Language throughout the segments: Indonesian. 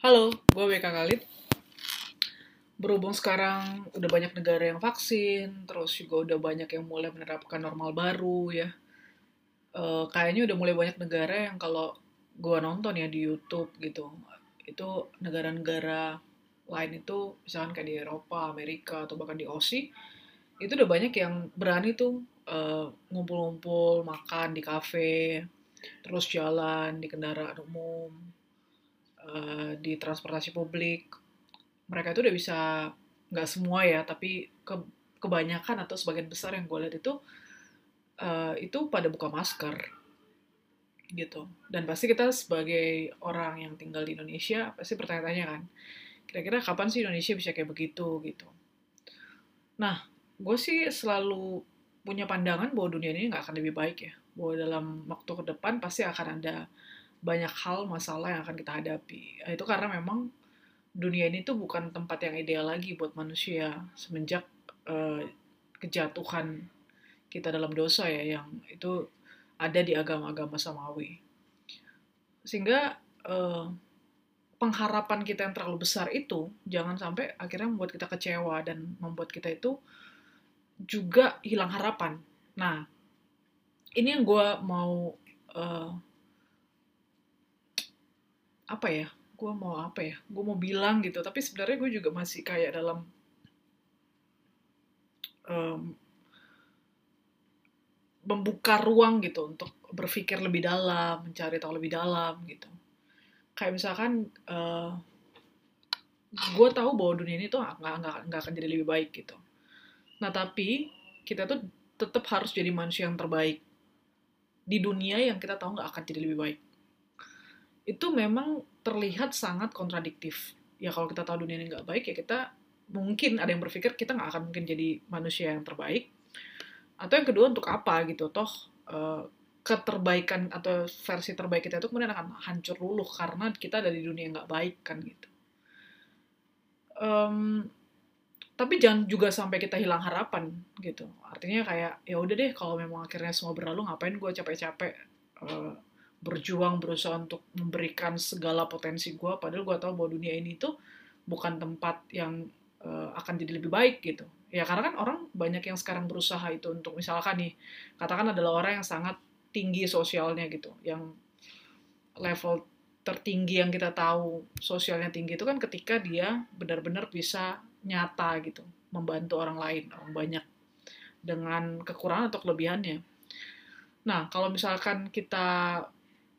Halo, gue BK Khalid. Berhubung sekarang udah banyak negara yang vaksin, terus juga udah banyak yang mulai menerapkan normal baru ya. Eh, kayaknya udah mulai banyak negara yang kalau gue nonton ya di YouTube gitu, itu negara-negara lain itu misalkan kayak di Eropa, Amerika, atau bahkan di Aussie, itu udah banyak yang berani tuh eh, ngumpul-ngumpul, makan di kafe, terus jalan di kendaraan umum, eh, di transportasi publik, mereka itu udah bisa nggak semua ya, tapi ke, kebanyakan atau sebagian besar yang gue lihat itu eh, itu pada buka masker gitu. Dan pasti kita sebagai orang yang tinggal di Indonesia pasti bertanya-tanya kan, kira-kira kapan sih Indonesia bisa kayak begitu gitu. Nah, gue sih selalu punya pandangan bahwa dunia ini nggak akan lebih baik ya. Bahwa dalam waktu ke depan pasti akan ada banyak hal masalah yang akan kita hadapi. Itu karena memang dunia ini tuh bukan tempat yang ideal lagi buat manusia semenjak eh, kejatuhan kita dalam dosa ya yang itu ada di agama-agama samawi. Sehingga eh, pengharapan kita yang terlalu besar itu jangan sampai akhirnya membuat kita kecewa dan membuat kita itu juga hilang harapan. Nah, ini yang gue mau eh, apa ya? Gue mau apa ya? Gue mau bilang gitu. Tapi sebenarnya gue juga masih kayak dalam em, membuka ruang gitu untuk berpikir lebih dalam, mencari tahu lebih dalam gitu. Kayak misalkan eh, gue tahu bahwa dunia ini tuh nggak nggak nggak akan jadi lebih baik gitu. Nah tapi kita tuh tetap harus jadi manusia yang terbaik di dunia yang kita tahu nggak akan jadi lebih baik. Itu memang terlihat sangat kontradiktif. Ya kalau kita tahu dunia ini nggak baik ya kita mungkin ada yang berpikir kita nggak akan mungkin jadi manusia yang terbaik. Atau yang kedua untuk apa gitu toh eh, keterbaikan atau versi terbaik kita itu kemudian akan hancur luluh karena kita ada di dunia yang nggak baik kan gitu. Em, tapi jangan juga sampai kita hilang harapan gitu artinya kayak ya udah deh kalau memang akhirnya semua berlalu ngapain gue capek-capek eh, berjuang berusaha untuk memberikan segala potensi gue padahal gue tahu bahwa dunia ini tuh bukan tempat yang eh, akan jadi lebih baik gitu. Ya karena kan orang banyak yang sekarang berusaha itu untuk misalkan nih katakan adalah orang yang sangat tinggi sosialnya gitu. Yang level tertinggi yang kita tahu sosialnya tinggi itu kan ketika dia benar-benar bisa nyata gitu. Membantu orang lain orang banyak. Dengan kekurangan atau kelebihannya. Nah kalau misalkan kita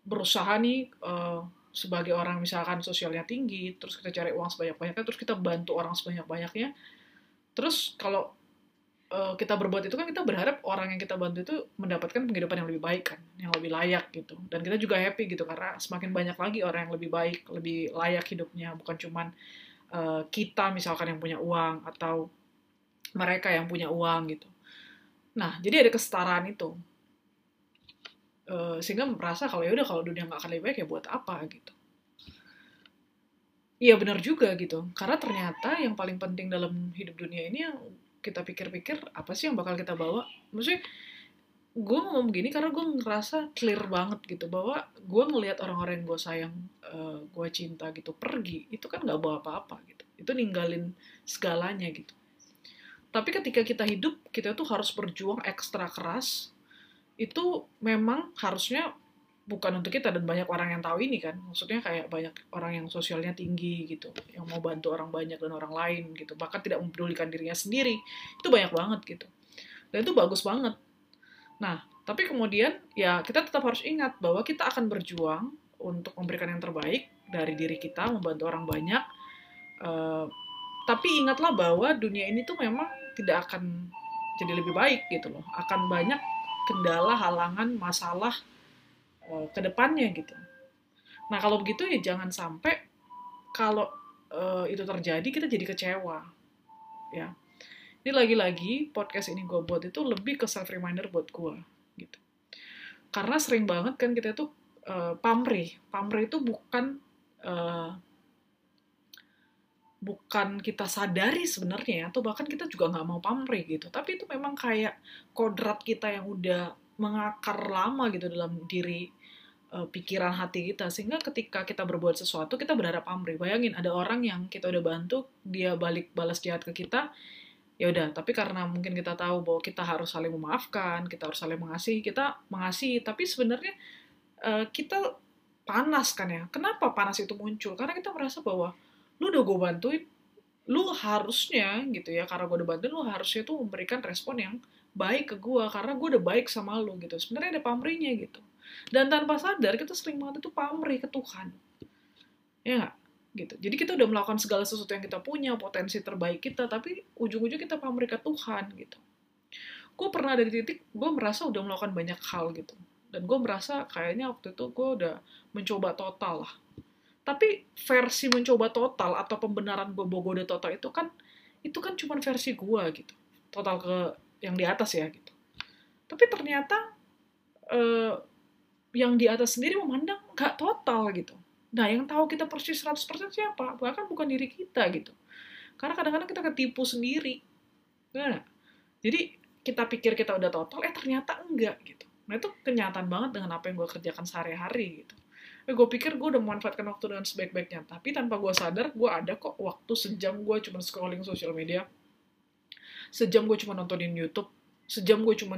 berusaha nih eh, sebagai orang misalkan sosialnya tinggi terus kita cari uang sebanyak-banyaknya terus kita bantu orang sebanyak-banyaknya terus kalau eh, kita berbuat itu kan kita berharap orang yang kita bantu itu mendapatkan penghidupan yang lebih baik kan yang lebih layak gitu dan kita juga happy gitu karena semakin banyak lagi orang yang lebih baik lebih layak hidupnya bukan cuman eh, kita misalkan yang punya uang atau mereka yang punya uang gitu. Nah, jadi ada kesetaraan itu. Eh, sehingga merasa kalau ya udah kalau dunia nggak akan lebih baik ya buat apa gitu. Iya benar juga gitu. Karena ternyata yang paling penting dalam hidup dunia ini yang kita pikir-pikir apa sih yang bakal kita bawa? Maksudnya gue ngomong begini karena gue ngerasa clear banget gitu bahwa gue ngelihat orang-orang yang gue sayang, eh, gue cinta gitu pergi itu kan nggak bawa apa-apa gitu. Itu ninggalin segalanya gitu. Tapi ketika kita hidup, kita tuh harus berjuang ekstra keras. Itu memang harusnya bukan untuk kita dan banyak orang yang tahu ini kan. Maksudnya kayak banyak orang yang sosialnya tinggi gitu, yang mau bantu orang banyak dan orang lain gitu, bahkan tidak mempedulikan dirinya sendiri. Itu banyak banget gitu. Dan itu bagus banget. Nah, tapi kemudian ya kita tetap harus ingat bahwa kita akan berjuang untuk memberikan yang terbaik dari diri kita, membantu orang banyak. Eh, tapi ingatlah bahwa dunia ini tuh memang tidak akan jadi lebih baik gitu loh. Akan banyak kendala, halangan, masalah eh, ke depannya gitu. Nah, kalau begitu ya jangan sampai kalau eh, itu terjadi kita jadi kecewa. Ya. Ini lagi-lagi podcast ini gue buat itu lebih ke self reminder buat gue gitu. Karena sering banget kan kita tuh eh, pamrih. Pamrih itu bukan eh, bukan kita sadari sebenarnya atau bahkan kita juga nggak mau pamrih gitu. Tapi itu memang kayak kodrat kita yang udah mengakar lama gitu dalam diri uh, pikiran hati kita. Sehingga ketika kita berbuat sesuatu kita berharap pamrih. Bayangin ada orang yang kita udah bantu dia balik balas jahat ke kita ya udah. Tapi karena mungkin kita tahu bahwa kita harus saling memaafkan kita harus saling mengasihi kita mengasihi. Tapi sebenarnya uh, kita panas kan ya. Kenapa panas itu muncul? Karena kita merasa bahwa lu udah gue bantuin lu harusnya gitu ya karena gue udah bantuin lu harusnya tuh memberikan respon yang baik ke gue karena gue udah baik sama lu gitu sebenarnya ada pamrihnya gitu dan tanpa sadar kita sering banget itu pamrih ke Tuhan ya gak? gitu. Jadi kita udah melakukan segala sesuatu yang kita punya, potensi terbaik kita, tapi ujung-ujung kita pamrih ke Tuhan gitu. Gue pernah ada di titik, gue merasa udah melakukan banyak hal gitu. Dan gue merasa kayaknya waktu itu gue udah mencoba total lah. Tapi versi mencoba total atau pembenaran gue udah total itu kan, itu kan cuma versi gue gitu. Total ke yang di atas ya gitu. Tapi ternyata eh, yang di atas sendiri memandang gak total gitu Nah, yang tahu kita persis 100% siapa? Bahkan bukan diri kita gitu. Karena kadang-kadang kita ketipu sendiri. Nah, jadi kita pikir kita udah total, eh ternyata enggak gitu. Nah, itu kenyataan banget dengan apa yang gue kerjakan sehari-hari gitu. Eh, gue pikir gue udah memanfaatkan waktu dengan sebaik-baiknya. Tapi tanpa gue sadar, gue ada kok waktu sejam gue cuma scrolling sosial media. Sejam gue cuma nontonin YouTube. Sejam gue cuma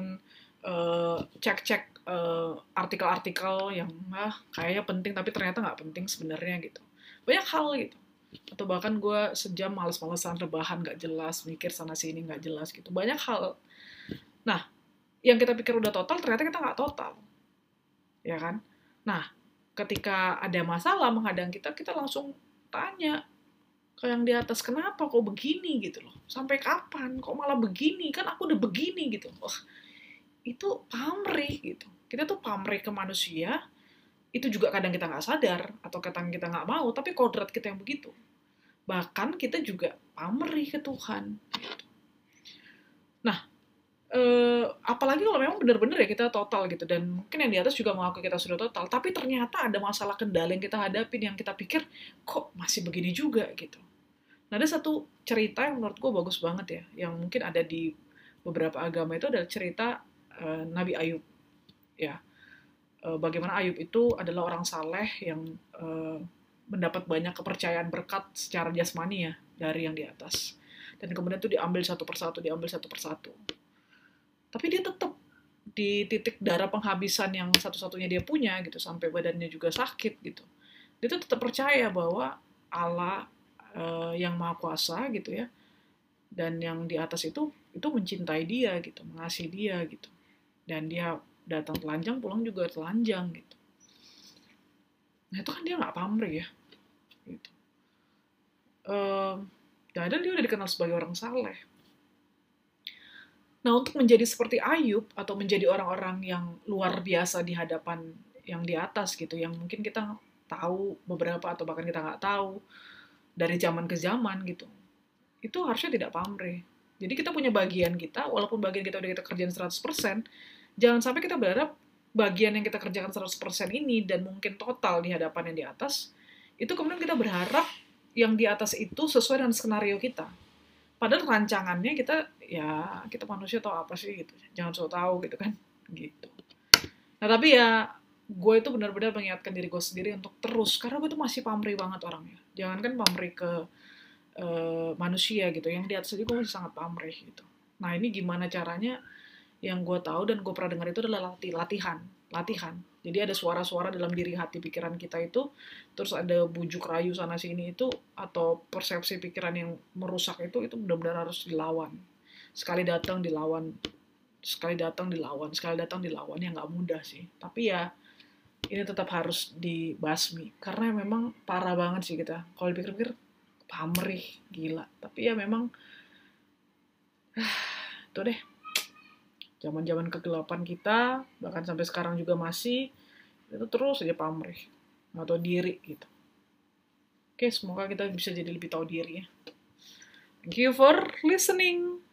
uh, cek-cek uh, artikel-artikel yang ah kayaknya penting tapi ternyata nggak penting sebenarnya gitu banyak hal gitu atau bahkan gue sejam males-malesan rebahan nggak jelas mikir sana sini nggak jelas gitu banyak hal nah yang kita pikir udah total ternyata kita nggak total ya kan nah ketika ada masalah menghadang kita kita langsung tanya ke yang di atas kenapa kok begini gitu loh sampai kapan kok malah begini kan aku udah begini gitu wah itu pamrih gitu. Kita tuh pamrih ke manusia, itu juga kadang kita nggak sadar, atau kadang kita nggak mau, tapi kodrat kita yang begitu. Bahkan kita juga pamrih ke Tuhan. Gitu. Nah, eh, apalagi kalau memang benar-benar ya kita total gitu, dan mungkin yang di atas juga mengaku kita sudah total, tapi ternyata ada masalah kendala yang kita hadapin, yang kita pikir, kok masih begini juga? gitu. Nah, ada satu cerita yang menurut gue bagus banget ya, yang mungkin ada di beberapa agama itu adalah cerita uh, Nabi Ayub. Ya. Uh, bagaimana Ayub itu adalah orang saleh yang uh, mendapat banyak kepercayaan berkat secara jasmani ya dari yang di atas. Dan kemudian itu diambil satu persatu diambil satu persatu tapi dia tetap di titik darah penghabisan yang satu-satunya dia punya gitu sampai badannya juga sakit gitu. Dia tuh tetap percaya bahwa Allah uh, yang maha kuasa gitu ya dan yang di atas itu itu mencintai dia gitu mengasihi dia gitu. Dan dia datang telanjang pulang juga telanjang gitu. Nah itu kan dia nggak pamrih ya gitu. Um, dan dia udah dikenal sebagai orang saleh nah untuk menjadi seperti Ayub atau menjadi orang-orang yang luar biasa di hadapan yang di atas gitu yang mungkin kita tahu beberapa atau bahkan kita nggak tahu dari zaman ke zaman gitu itu harusnya tidak pamrih jadi kita punya bagian kita, walaupun bagian kita udah kita kerjain 100%, jangan sampai kita berharap bagian yang kita kerjakan 100% ini dan mungkin total di hadapan yang di atas, itu kemudian kita berharap yang di atas itu sesuai dengan skenario kita. Padahal rancangannya kita, ya kita manusia tahu apa sih gitu. Jangan so tahu gitu kan. Gitu. Nah tapi ya gue itu benar-benar mengingatkan diri gue sendiri untuk terus karena gue tuh masih pamrih banget orangnya jangan kan pamrih ke uh, manusia gitu yang di atas itu gue masih sangat pamrih gitu nah ini gimana caranya yang gue tahu dan gue pernah dengar itu adalah latih, latihan, latihan. Jadi ada suara-suara dalam diri hati pikiran kita itu, terus ada bujuk rayu sana sini itu, atau persepsi pikiran yang merusak itu, itu benar-benar harus dilawan. Sekali datang dilawan, sekali datang dilawan, sekali datang dilawan, ya nggak mudah sih. Tapi ya, ini tetap harus dibasmi. Karena memang parah banget sih kita. Kalau dipikir-pikir, pamrih, gila. Tapi ya memang, itu deh zaman-zaman kegelapan kita bahkan sampai sekarang juga masih itu terus saja pamrih. Atau diri gitu. Oke semoga kita bisa jadi lebih tahu diri ya. Thank you for listening